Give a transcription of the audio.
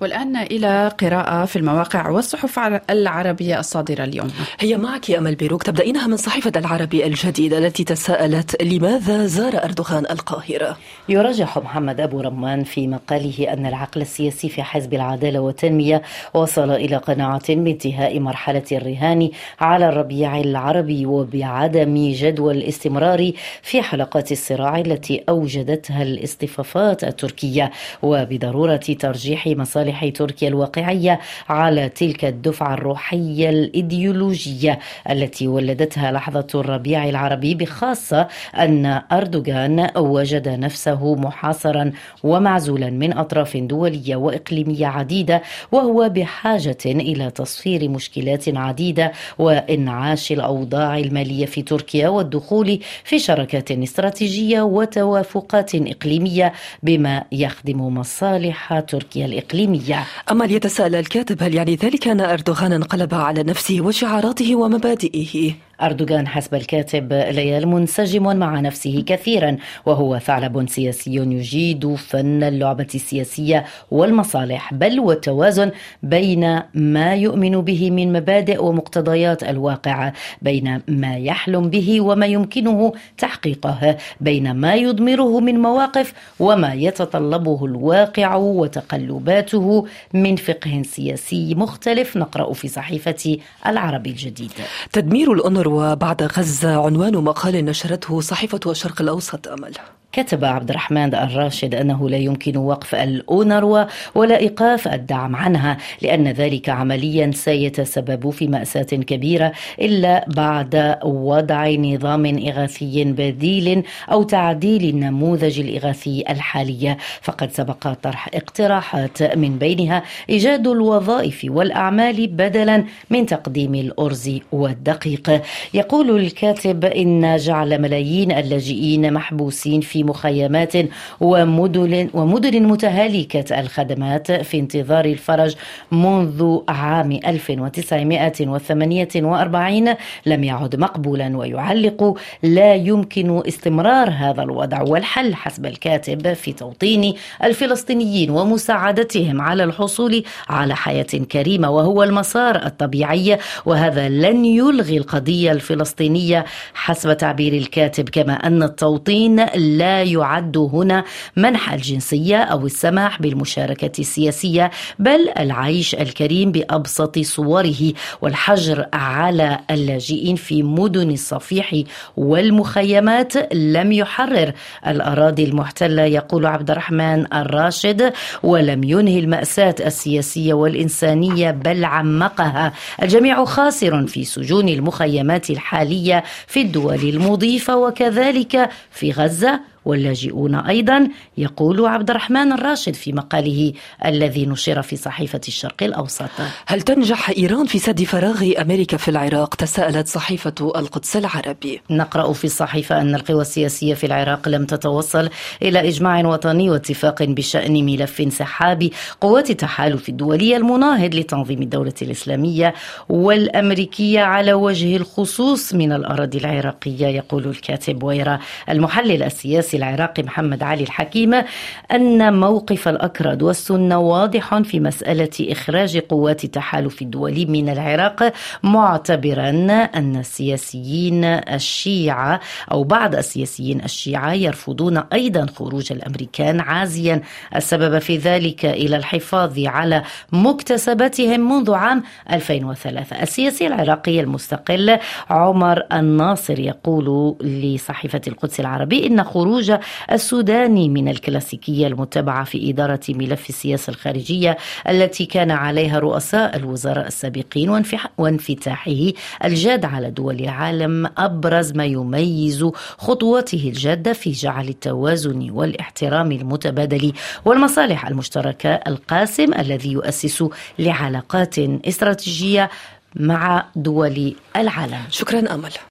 والآن إلى قراءة في المواقع والصحف العربية الصادرة اليوم. هي معك أمل بيروك. تبدأينها من صحيفة العربي الجديد التي تساءلت لماذا زار أردوغان القاهرة؟ يرجح محمد أبو رمان في مقاله أن العقل السياسي في حزب العدالة والتنمية وصل إلى قناعة بانتهاء مرحلة الرهان على الربيع العربي وبعدم جدوى الاستمرار في حلقات الصراع التي أوجدتها الاصطفافات التركية. وبضرورة ترجيح مصالح تركيا الواقعية على تلك الدفعة الروحية الإيديولوجية التي ولدتها لحظة الربيع العربي بخاصة أن أردوغان وجد نفسه محاصرا ومعزولا من أطراف دولية وإقليمية عديدة وهو بحاجة إلى تصفير مشكلات عديدة وإنعاش الأوضاع المالية في تركيا والدخول في شراكات استراتيجية وتوافقات إقليمية بما يخدم مصالح تركيا الإقليمية. أما يتساءل الكاتب هل يعني ذلك أن أردوغان انقلب على نفسه وشعاراته ومبادئه؟ أردوغان حسب الكاتب ليال منسجم مع نفسه كثيرا وهو ثعلب سياسي يجيد فن اللعبة السياسية والمصالح بل والتوازن بين ما يؤمن به من مبادئ ومقتضيات الواقع بين ما يحلم به وما يمكنه تحقيقه بين ما يضمره من مواقف وما يتطلبه الواقع وتقلباته من فقه سياسي مختلف نقرأ في صحيفة العربي الجديد. تدمير الأنر وبعد غزة عنوان مقال نشرته صحيفة الشرق الأوسط أمل. كتب عبد الرحمن الراشد أنه لا يمكن وقف الاونروا ولا إيقاف الدعم عنها لأن ذلك عمليا سيتسبب في مأساة كبيرة إلا بعد وضع نظام إغاثي بديل أو تعديل النموذج الإغاثي الحالي. فقد سبق طرح اقتراحات من بينها إيجاد الوظائف والأعمال بدلا من تقديم الأرز والدقيق. يقول الكاتب إن جعل ملايين اللاجئين محبوسين في مخيمات ومدن ومدن متهالكة الخدمات في انتظار الفرج منذ عام 1948 لم يعد مقبولا ويعلق لا يمكن استمرار هذا الوضع والحل حسب الكاتب في توطين الفلسطينيين ومساعدتهم على الحصول على حياة كريمة وهو المسار الطبيعي وهذا لن يلغي القضية الفلسطينية حسب تعبير الكاتب كما أن التوطين لا يعد هنا منح الجنسية أو السماح بالمشاركة السياسية بل العيش الكريم بأبسط صوره والحجر على اللاجئين في مدن الصفيح والمخيمات لم يحرر الأراضي المحتلة يقول عبد الرحمن الراشد ولم ينهي المأساة السياسية والإنسانية بل عمقها الجميع خاسر في سجون المخيمات الحالية في الدول المضيفة وكذلك في غزة واللاجئون أيضا يقول عبد الرحمن الراشد في مقاله الذي نشر في صحيفة الشرق الأوسط. هل تنجح إيران في سد فراغ أمريكا في العراق؟ تساءلت صحيفة القدس العربي. نقرأ في الصحيفة أن القوى السياسية في العراق لم تتوصل إلى إجماع وطني واتفاق بشأن ملف انسحاب قوات التحالف الدولي المناهض لتنظيم الدولة الإسلامية والأمريكية على وجه الخصوص من الأراضي العراقية يقول الكاتب ويرى المحلل السياسي السياسي العراقي محمد علي الحكيم أن موقف الأكراد والسنة واضح في مسألة إخراج قوات التحالف الدولي من العراق معتبرا أن السياسيين الشيعة أو بعض السياسيين الشيعة يرفضون أيضا خروج الأمريكان عازيا. السبب في ذلك إلى الحفاظ على مكتسباتهم منذ عام 2003 السياسي العراقي المستقل عمر الناصر يقول لصحيفة القدس العربي إن خروج خروج السوداني من الكلاسيكية المتبعة في إدارة ملف السياسة الخارجية التي كان عليها رؤساء الوزراء السابقين وانفتاحه الجاد على دول العالم أبرز ما يميز خطوته الجادة في جعل التوازن والاحترام المتبادل والمصالح المشتركة القاسم الذي يؤسس لعلاقات استراتيجية مع دول العالم. شكرا أمل.